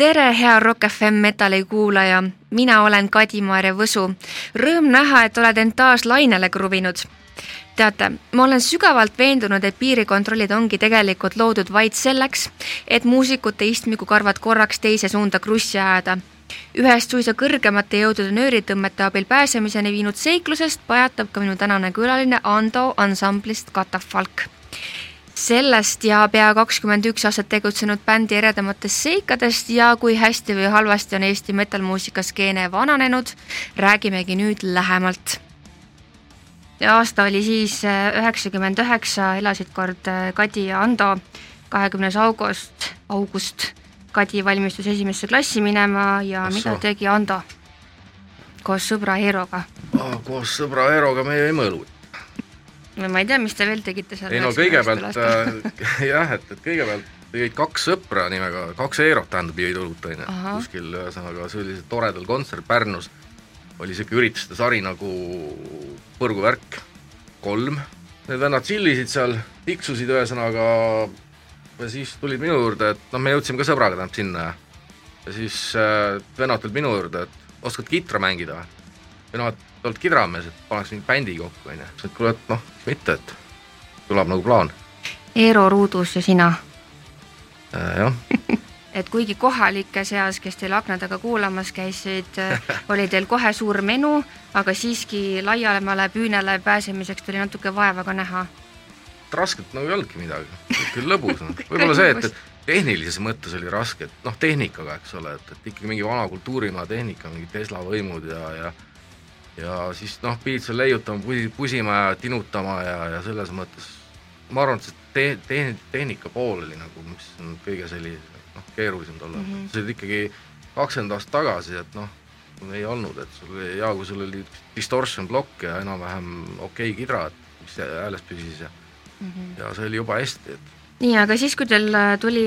tere, hea Rock FM metalli kuulaja, mina olen Kadi-Maarja Võsu. Rõõm näha, et oled end taas lainele kruvinud. teate, ma olen sügavalt veendunud, et piirikontrollid ongi tegelikult loodud vaid selleks, et muusikute istmikukarvad korraks teise suunda krussi ajada. ühest suisa kõrgemate jõudude nööritõmmete abil pääsemiseni viinud seiklusest pajatab ka minu tänane külaline Ando ansamblist Katafalk sellest ja pea kakskümmend üks aastat tegutsenud bändi eredamatest seikadest ja kui hästi või halvasti on Eesti metal-muusika skeene vananenud, räägimegi nüüd lähemalt. aasta oli siis äh, üheksakümmend üheksa, elasid kord äh, Kadi ja Ando, kahekümnes august, august Kadi valmistus esimesse klassi minema ja Ossa. mida tegi Ando koos sõbra Eeroga oh,? koos sõbra Eeroga me jõime õlut no ma ei tea, mis te veel tegite seal. ei no kõigepealt äh, jah, et, et kõigepealt jõid kaks sõpra nimega, kaks Eerot tähendab jõid õlut, on ju, kuskil ühesõnaga oli toredal kontsert Pärnus, oli niisugune ürituste sari nagu põrguvärk, kolm, need vennad tšillisid seal, tiksusid ühesõnaga ja siis tulid minu juurde, et noh, me jõudsime ka sõbraga tähendab sinna ja ja siis äh, vennad tulid minu juurde, et oskad kitra mängida või? või noh, et oled kidramees, et paneks mingi bändi kokku, on ju. siis et kuule, et noh, mitte, et tuleb nagu plaan. Eero Ruudus ja sina äh,? jah et kuigi kohalike seas, kes teil akna taga kuulamas käisid, äh, oli teil kohe suur menu, aga siiski laialemale püünele pääsemiseks tuli natuke vaeva ka näha. rasket nagu ei olnudki midagi, küll lõbus no. võib-olla see, et, et tehnilises mõttes oli raske, et noh, tehnikaga, eks ole, et, et ikkagi mingi vana kultuurimaa tehnika, mingid Tesla võimud ja, ja ja siis noh, pidid seal leiutama, pusi, pusima ja tinutama ja, ja selles mõttes ma arvan, et see te-, te-, tehnika pool oli nagu, mis on kõige selline noh, keerulisem tollal mm, -hmm. see oli ikkagi kakskümmend aastat tagasi, et noh, ei olnud, et sul oli hea, kui sul oli distortion plokk ja enam-vähem okei okay kidra, et mis hääles püsis ja mm -hmm. ja see oli juba hästi, et nii, aga siis, kui teil äh, tuli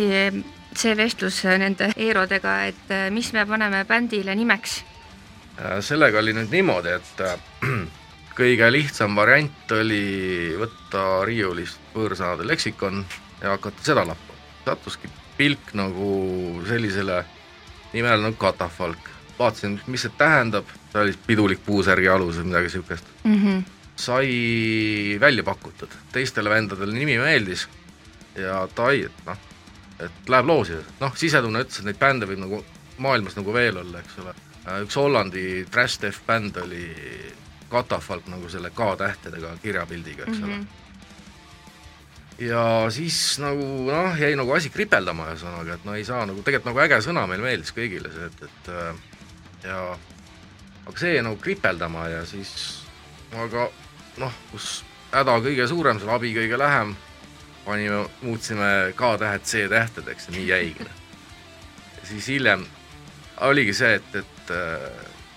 see vestlus nende Eerodega, et äh, mis me paneme bändile nimeks Äh, sellega oli nüüd niimoodi, et äh, kõige lihtsam variant oli võtta riiulist võõrsõnade leksikon ja hakata seda lappama. sattuski pilk nagu sellisele nimele nagu katafalk. vaatasin, mis see tähendab, see oli pidulik puusärgi alus või midagi niisugust mm. -hmm. sai välja pakutud, teistele vendadele nimi meeldis ja tai, et noh, et läheb loosi, noh, sisetunne ütles, et neid bände võib nagu maailmas nagu veel olla, eks ole Äh, üks Hollandi trash death bänd oli Catafalque nagu selle K-tähtedega kirjapildiga, eks mm -hmm. ole. Mhm. ja siis nagu noh, jäi nagu asi kripeldama ühesõnaga, et no ei saa nagu, tegelikult nagu äge sõna meil meeldis kõigile see, et, et äh, ja aga see jäi nagu kripeldama ja siis aga noh, kus häda kõige suurem, seal abi kõige lähem, panime, muutsime K-tähed C-tähtedeks ja nii jäigi. siis hiljem oligi see, et, et äh,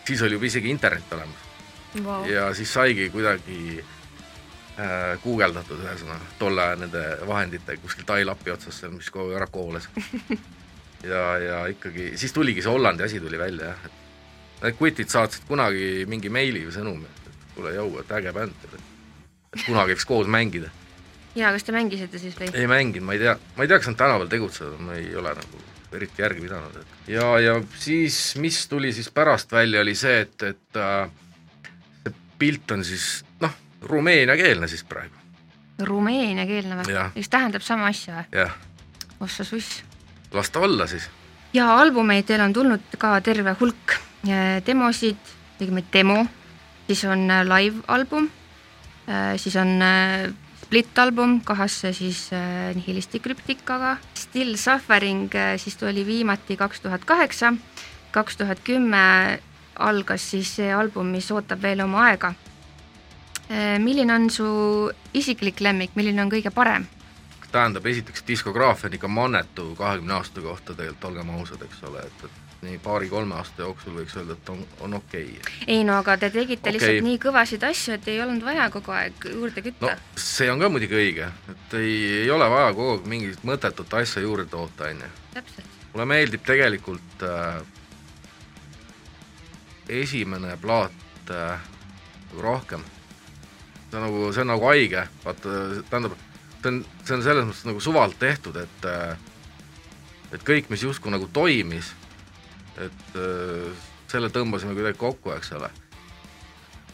siis oli juba isegi internet olemas wow.. ja siis saigi kuidagi äh, guugeldatud ühesõnaga tolle aja nende vahendite kuskil tai lapi otsas mis kogu aeg ära koolas ja, ja ikkagi siis tuligi see Hollandi asi tuli välja jah, et need kutid saatsid kunagi mingi meili või sõnumi, et kuule jõu, et äge bänd, et kunagi võiks koos mängida. jaa, kas te mängisite siis või? ei mänginud, ma ei tea, ma ei tea, kas nad tänaval tegutsevad, ma ei ole nagu eriti järgi pidanud, et ja, ja siis, mis tuli siis pärast välja, oli see, et, et äh, see pilt on siis noh, rumeeniakeelne siis praegu. Rumeeniakeelne või? mis tähendab sama asja või? ossa suss. las ta olla siis. ja albumeid teil on tulnud ka terve hulk demosid, tegime demo, siis on äh, live album, äh, siis on äh, Split album kahasse siis äh, Nihilisti krüptikaga, Still Suffering äh, siis tuli viimati kaks tuhat kaheksa, kaks tuhat kümme algas siis see album, mis ootab veel oma aega äh,. milline on su isiklik lemmik, milline on kõige parem? tähendab, esiteks diskograafia on ikka mannetu kahekümne aasta kohta tegelikult, olgem ausad, eks ole, et, et nii paari-kolme aasta jooksul võiks öelda, et on, on okei okay.. ei no aga te tegite okay. lihtsalt nii kõvasid asju, et ei olnud vaja kogu aeg juurde kütta. no see on ka muidugi õige, et ei, ei ole vaja kogu aeg mingit mõttetut asja juurde toota, on ju. mulle meeldib tegelikult äh, esimene plaat äh, rohkem. see on nagu, see on nagu haige, vaata, tähendab, see on, see on selles mõttes nagu suvalt tehtud, et äh, et kõik, mis justkui nagu toimis et äh, selle tõmbasime kuidagi kokku, eks ole.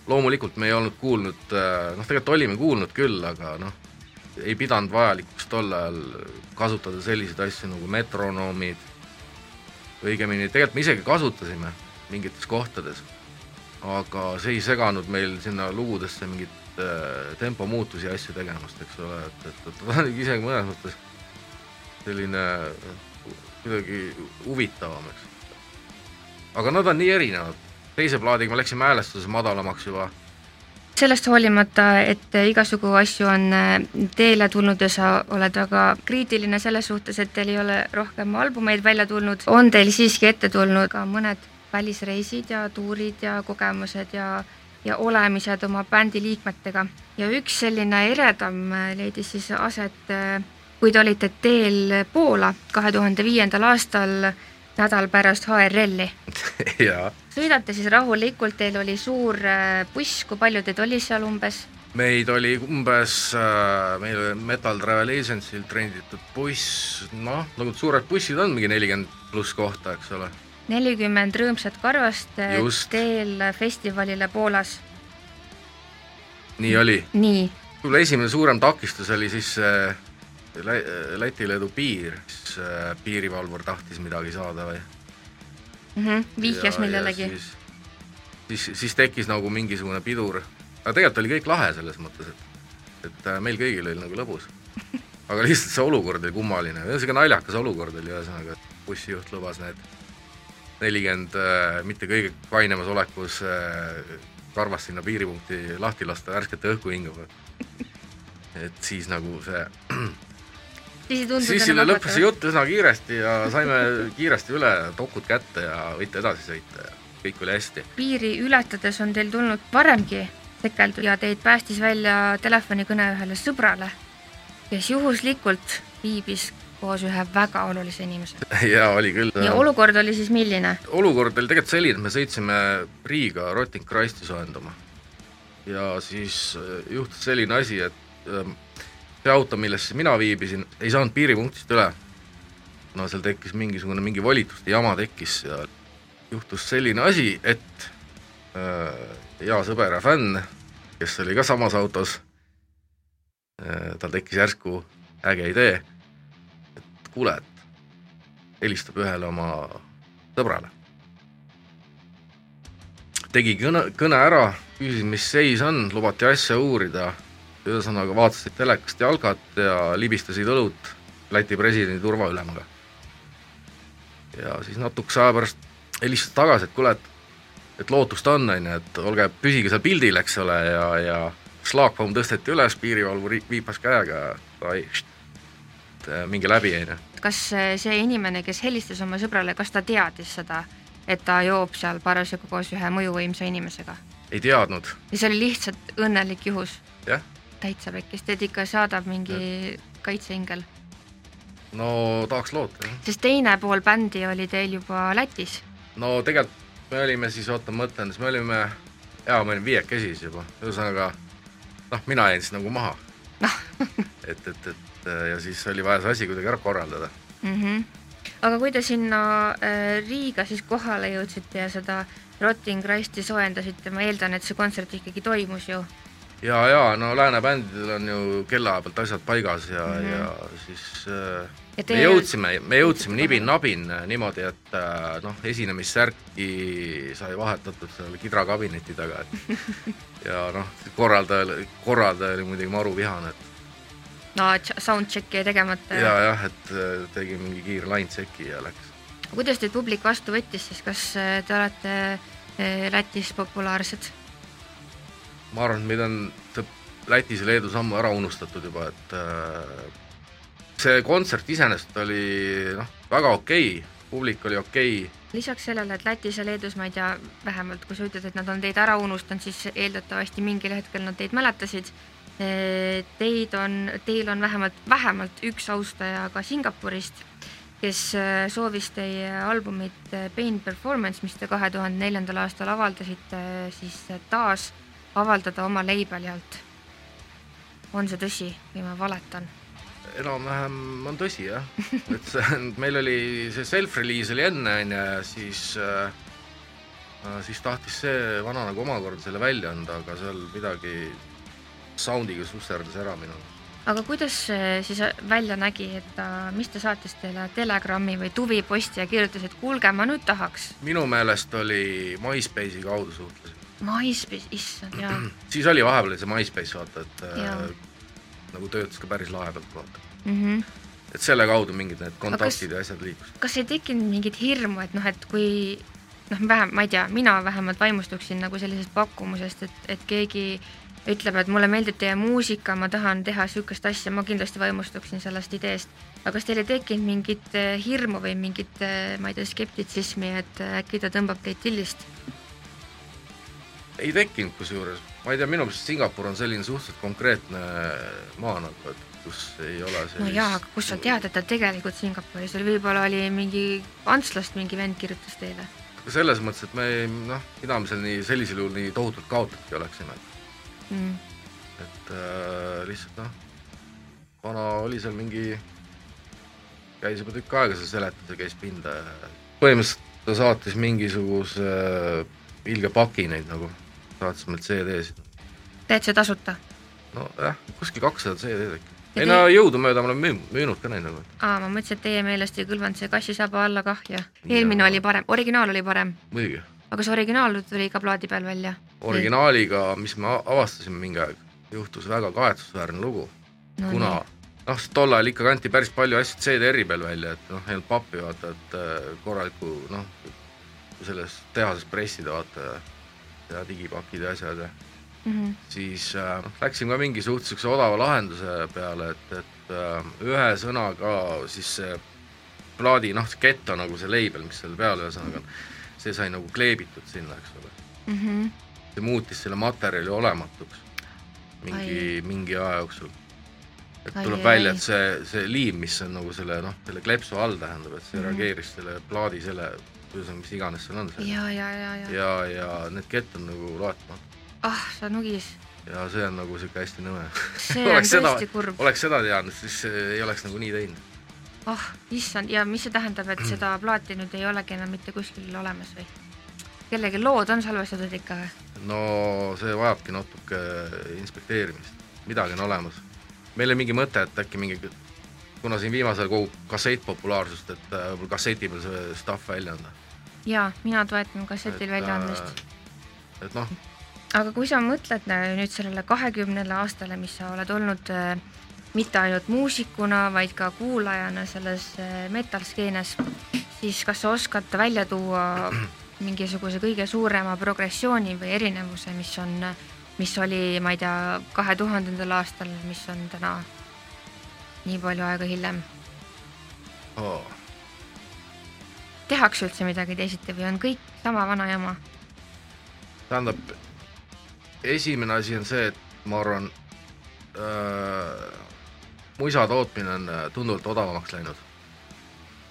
loomulikult me ei olnud kuulnud, äh, noh, tegelikult olime kuulnud küll, aga noh, ei pidanud vajalikuks tol ajal kasutada selliseid asju nagu metronoomid, õigemini tegelikult me isegi kasutasime mingites kohtades, aga see ei seganud meil sinna lugudesse mingit äh, tempomuutusi ja asju tegemast, eks ole, et, et, et ta on isegi mõnes mõttes selline kuidagi huvitavam, eks. Aga nad on nii erinevad, teise plaadiga me läksime häälestuses madalamaks juba. Sellest hoolimata, et igasugu asju on äh, teele tulnud ja sa oled väga kriitiline selles suhtes, et teil ei ole rohkem albumeid välja tulnud, on teil siiski ette tulnud ka mõned välisreisid ja tuurid ja kogemused ja ja olemised oma bändi liikmetega. Ja üks selline eredam äh, leidis siis aset, äh, kui te olite teel Poola. kahe tuhande viiendal aastal nädal pärast HRL-i sõidate siis rahulikult, teil oli suur äh, buss, kui palju teid oli seal umbes? meid oli umbes äh,, meil oli Metal Travel Agency'lt renditud buss, noh, nagu suured bussid on, mingi nelikümmend pluss kohta, eks ole. nelikümmend rõõmsat karvast äh, Just. teel festivalile Poolas. nii oli. nii. võib-olla esimene suurem takistus oli siis äh, Läti-Leedu piir, siis äh, piirivalvur tahtis midagi saada või mm? -hmm, vihjas millelegi? siis, siis, siis tekkis nagu mingisugune pidur, aga tegelikult oli kõik lahe selles mõttes, et et äh, meil kõigil oli nagu lõbus. aga lihtsalt see olukord oli kummaline, niisugune naljakas olukord oli ühesõnaga, et bussijuht lubas need nelikümmend äh, mitte kõige kainemas olekus äh, karvast sinna piiripunkti lahti lasta värsket õhku hingama. et siis nagu see siis ei tundunud siis selle lõppes see jutt üsna kiiresti ja saime kiiresti üle dokud kätte ja võite edasi sõita ja kõik oli hästi. piiri ületades on teil tulnud varemgi tekeldud ja teid päästis välja telefonikõne ühele sõbrale, kes juhuslikult viibis koos ühe väga olulise inimesega. jaa, oli küll. ja olukord oli siis milline? olukord oli tegelikult selline, et me sõitsime Riiga Rotting Christi soojendama. ja siis äh, juhtus selline asi, et ähm, see auto, milles mina viibisin, ei saanud piiripunktist üle. no seal tekkis mingisugune, mingi volituste jama tekkis ja juhtus selline asi, et äh, hea sõber ja fänn, kes oli ka samas autos äh,, tal tekkis järsku äge idee, et kuule, et helistab ühele oma sõbrale. tegi kõne, kõne ära, küsis, mis seis on, lubati asja uurida ühesõnaga vaatasid telekast jalgat ja libistasid õlut Läti presidendi turvaülemaga. ja siis natukese aja pärast helistasid tagasi, et kuule, et et lootust on, on ju, et olge, püsige seal pildil, eks ole, ja, ja šlaagbaum tõsteti üles, piirivalvur viipas käega, ai, äh, minge läbi, on ju. kas see inimene, kes helistas oma sõbrale, kas ta teadis seda, et ta joob seal parasjagu koos ühe mõjuvõimsa inimesega? ei teadnud. ja see oli lihtsalt õnnelik juhus? jah täitsa pekkis, teid ikka saadab mingi kaitseingel? no tahaks loota, jah. sest teine pool bändi oli teil juba Lätis. no tegelikult me olime siis, oota ma mõtlen, siis me olime, jaa, me olime viiekesi siis juba, ühesõnaga noh, mina jäin siis nagu maha et, et, et ja siis oli vaja see asi kuidagi ära korraldada mm. -hmm. aga kui te sinna äh, Riiga siis kohale jõudsite ja seda Rotting Christi soojendasite, ma eeldan, et see kontsert ikkagi toimus ju ja, ja no lääne bändidel on ju kella pealt asjad paigas ja mm, -hmm. ja siis äh, ja me jõudsime, me jõudsime nibin-nabin äh, niimoodi, et äh, noh, esinemissärki sai vahetatud seal kidrakabineti taga, et ja noh, korraldaja, korraldaja oli muidugi maru vihane, et no soundcheck'i jäi tegemata. ja jah, et äh, tegi mingi kiire line check'i ja läks. kuidas teid publik vastu võttis siis, kas te olete Lätis populaarsed? Ma arvan, et meid on Lätis ja Leedus ammu ära unustatud juba, et äh, see kontsert iseenesest oli noh, väga okei okay,, publik oli okei okay. lisaks sellele, et Lätis ja Leedus, ma ei tea, vähemalt kui sa ütled, et nad on teid ära unustanud, siis eeldatavasti mingil hetkel nad teid mäletasid. Teid on, teil on vähemalt, vähemalt üks austaja ka Singapurist, kes äh, soovis teie albumit äh, Pain Performance, mis te kahe tuhande neljandal aastal avaldasite, siis taas avaldada oma leibeli alt. on see tõsi või ma valetan? enam-vähem on tõsi jah, et see, meil oli see self-release oli enne, on ju, ja siis äh, siis tahtis see vana nagu omakorda selle välja anda, aga seal midagi soundiga susserdas ära minul. aga kuidas see siis välja nägi, et ta, mis ta saatis teile Telegrami või tuviposti ja kirjutas, et kuulge, ma nüüd tahaks? minu meelest oli MySpace'i kaudu suhtlesin. MySpace, issand, jaa. siis oli vahepeal see MySpace, vaata, et ja. äh, nagu töötas ka päris lahedalt, vaata mm. -hmm. et selle kaudu mingid need kontaktid ja asjad liikusid. kas ei tekkinud mingit hirmu, et noh, et kui noh, vähem, ma ei tea, mina vähemalt vaimustuksin nagu sellisest pakkumusest, et, et keegi ütleb, et mulle meeldib teie muusika, ma tahan teha niisugust asja, ma kindlasti vaimustuksin sellest ideest. aga kas teil ei tekkinud mingit eh, hirmu või mingit, eh, ma ei tea, skeptitsismi, et eh, äkki ta tõmbab teid tillist? Ei tekkinud kusjuures, ma ei tea, minu meelest Singapur on selline suhteliselt konkreetne maa nagu, et kus ei ole sellist... no jaa, aga kust sa tead, et ta tegelikult Singapuris oli, võib-olla oli mingi Antslast mingi vend kirjutas teile. Selles mõttes, et me ei noh, pidamisel nii sellisel juhul nii tohutult kaotatki oleksime. Mm.. et äh, lihtsalt noh, vana oli seal mingi, käis juba tükk aega seal seletas ja käis pinda. Ja põhimõtteliselt ta saatis mingisuguse äh, ilge paki neid nagu, saatis meilt CD-sid. täitsa tasuta? nojah, kuskil kakssada CD-d äkki ei no jõudumööda ma olen müün-, müünud ka neid nagu. aa, ma mõtlesin, et teie meelest ei kõlvanud see kassisaba alla kah ja eelmine oli parem, originaal oli parem. muidugi. aga see originaal tuli ka plaadi peal välja? originaaliga, mis me avastasime mingi aeg, juhtus väga kahetsusväärne lugu no,, kuna noh, tol ajal ikka kanti päris palju asju CDR-i peal välja, et noh, ei olnud pappi vaata, et äh, korralikku noh, selles tehases pressida vaata ja, ja digipakid ja asjad ja mm, -hmm. siis äh, läksime ka mingi suht niisuguse odava lahenduse peale, et, et äh, ühe sõnaga siis see plaadi, noh, see getto nagu see label, mis seal peal ühesõnaga on, see sai nagu kleebitud sinna, eks ole mm. -hmm. see muutis selle materjali olematuks mingi, mingi aja jooksul. et tuleb ai, välja, et see, see liim, mis on nagu selle noh, selle kleepsu all tähendab, et see mm -hmm. reageeris selle plaadi selle, ühesõnaga, mis iganes seal on. ja, ja, ja, ja. ja, ja need kett on nagu loetamatu ah, sa nugis. ja see on nagu sihuke hästi nõme. see on tõesti kurb. oleks seda teadnud, siis ei oleks nagu nii teinud. oh,, issand, ja mis see tähendab, et seda plaati nüüd ei olegi enam mitte kuskil olemas või? kellegi lood on salvestatud ikka või? no see vajabki natuke inspekteerimist, midagi on olemas. meil oli mingi mõte, et äkki mingi, kuna siin viimasel kogub kassett populaarsust, et äh, võib-olla kasseti peal see stuff välja anda. Jaa, mina toetan kassetil väljaandmist. et noh aga kui sa mõtled nüüd sellele kahekümnele aastale, mis sa oled olnud äh, mitte ainult muusikuna, vaid ka kuulajana selles äh, metal-skeenes, siis kas sa oskad välja tuua mingisuguse kõige suurema progressiooni või erinevuse, mis on, mis oli, ma ei tea, kahe tuhandendal aastal, mis on täna nii palju aega hiljem oh.? Tehakse üldse midagi teisiti või on kõik sama vana jama? tähendab, esimene asi on see, et ma arvan äh,, muisa tootmine on äh, tunduvalt odavamaks läinud.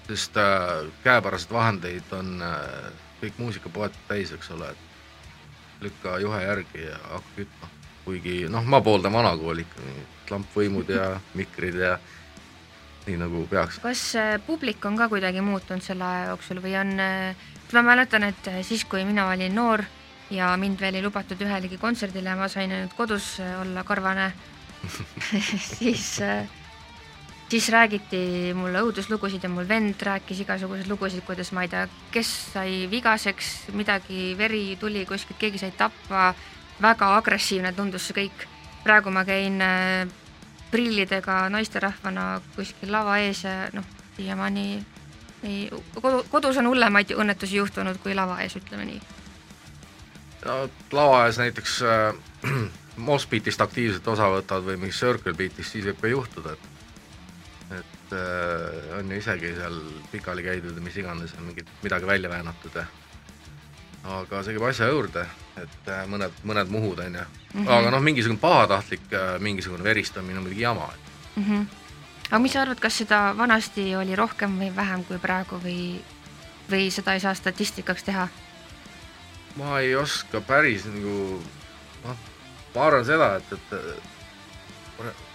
sest äh, käepäraseid vahendeid on äh, kõik muusikapoed täis, eks ole, et lükka juhe järgi ja hakka kütma. kuigi noh, ma pooldan vanakooli ikka, lampvõimud ja mikrid ja nii nagu peaks. kas äh, publik on ka kuidagi muutunud selle aja jooksul või on, äh, ma mäletan, et siis, kui mina olin noor ja mind veel ei lubatud ühelegi kontserdile, ma sain ainult kodus äh, olla karvane siis, äh, siis räägiti mulle õuduslugusid ja mul vend rääkis igasuguseid lugusid, kuidas ma ei tea, kes sai vigaseks, midagi, veri tuli kuskilt, keegi sai tappa, väga agressiivne tundus see kõik. praegu ma käin äh, prillidega naisterahvana kuskil lava ees ja noh, siiamaani ei, kodu, kodus on hullemaid õnnetusi juhtunud kui lava ees, ütleme nii. No lava ees näiteks äh, Mossbeatist aktiivselt osa võtad või mingi Circle Beatist, siis võib ka juhtuda, et et äh, on ju isegi seal pikali käidud ja mis iganes ja mingit, midagi välja väänatud ja aga see käib asja juurde, et äh, mõned, mõned muhud, on ju. Mhm. aga noh, mingisugune pahatahtlik äh, mingisugune veristamine on muidugi jama mm. -hmm. aga mis sa arvad, kas seda vanasti oli rohkem või vähem kui praegu või, või seda ei saa statistikaks teha? ma ei oska päris nagu noh, ma arvan seda, et, et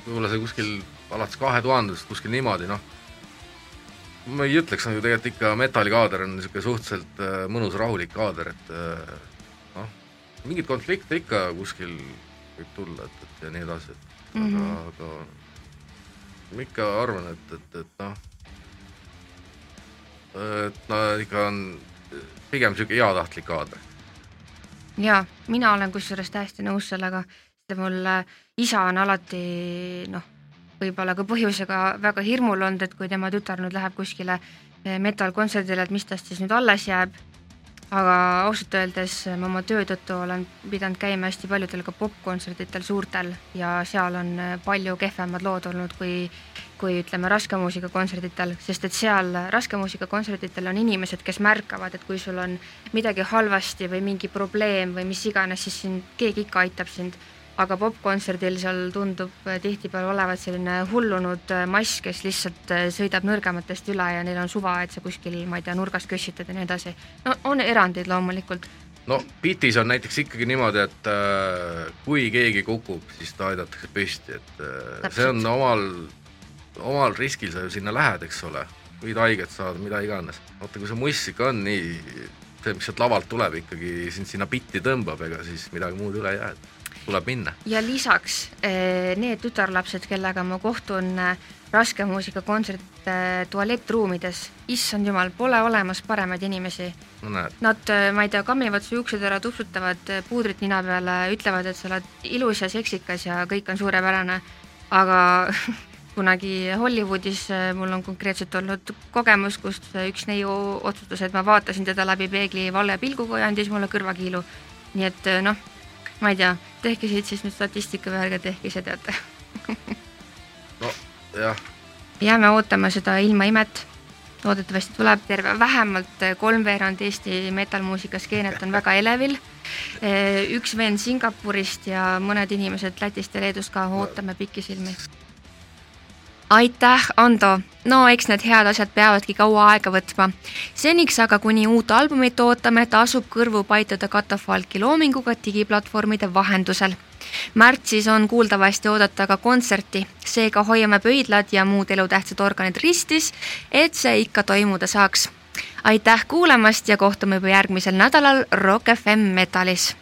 võib-olla see kuskil alates kahe tuhandest kuskil niimoodi, noh, ma ei ütleks nagu tegelikult ikka metallikaader on niisugune suhteliselt äh, mõnus rahulik kaader, et mingeid konflikte ikka kuskil võib tulla, et, et ja nii edasi, et mm -hmm. aga, aga ma ikka arvan, et, et, et noh, et no ikka on pigem niisugune heatahtlik kaader. jaa, mina olen kusjuures täiesti nõus sellega, sest mul äh, isa on alati noh, võib-olla ka põhjusega väga hirmul olnud, et kui tema tütar nüüd läheb kuskile eh, metal-kontserdile, et mis tast siis nüüd alles jääb. Aga ausalt öeldes ma oma töö tõttu olen pidanud käima hästi paljudel ka popkontserditel, suurtel ja seal on eh, palju kehvemad lood olnud kui, kui ütleme, raske muusika kontserditel, sest et seal raske muusika kontserditel on inimesed, kes märkavad, et kui sul on midagi halvasti või mingi probleem või mis iganes, siis sind keegi ikka aitab sind aga popkontserdil seal tundub eh, tihtipeale olevat selline hullunud eh, mass, kes lihtsalt eh, sõidab nõrgematest üle ja neil on suva, et sa kuskil, ma ei tea, nurgas kössitad ja nii edasi. no on erandeid loomulikult. no bitis on näiteks ikkagi niimoodi, et äh, kui keegi kukub, siis ta aidatakse püsti, et äh, see on omal, omal riskil sa ju sinna lähed, eks ole, võid haiget saada, mida iganes. vaata, kui see muss ikka on nii, see, mis sealt lavalt tuleb, ikkagi sind sinna bitti tõmbab, ega siis midagi muud üle ei jää tuleb minna. ja lisaks eh, need tütarlapsed, kellega ma kohtun eh, raske muusika kontserdite eh, tualettruumides, issand jumal, pole olemas paremaid inimesi no,. Nad, ma ei tea, kammivad su juuksed ära, tupsutavad puudrit nina peale, ütlevad, et sa oled ilus ja seksikas ja kõik on suurepärane, aga kunagi Hollywoodis mul on konkreetselt olnud kogemus, kus üks neiu otsustas, et ma vaatasin teda läbi peegli vale pilguga ja andis mulle kõrvakiilu. nii et noh ma ei tea, tehke siit siis nüüd statistika või ärge tehke ise, teate no jah. jääme ootama seda ilmaimet, loodetavasti tuleb terve, vähemalt kolmveerand Eesti metal-muusika skeenet on väga elevil. üks vend Singapurist ja mõned inimesed Lätist ja Leedust ka, ootame pikisilmi aitäh, Ando! no eks need head asjad peavadki kaua aega võtma. seniks aga, kuni uut albumit ootame, tasub kõrvu paituda katafalki loominguga digiplatvormide vahendusel. märtsis on kuuldavasti oodata ka kontserti, seega hoiame pöidlad ja muud elutähtsad organid ristis, et see ikka toimuda saaks. aitäh kuulamast ja kohtume juba järgmisel nädalal Rock FM Metalis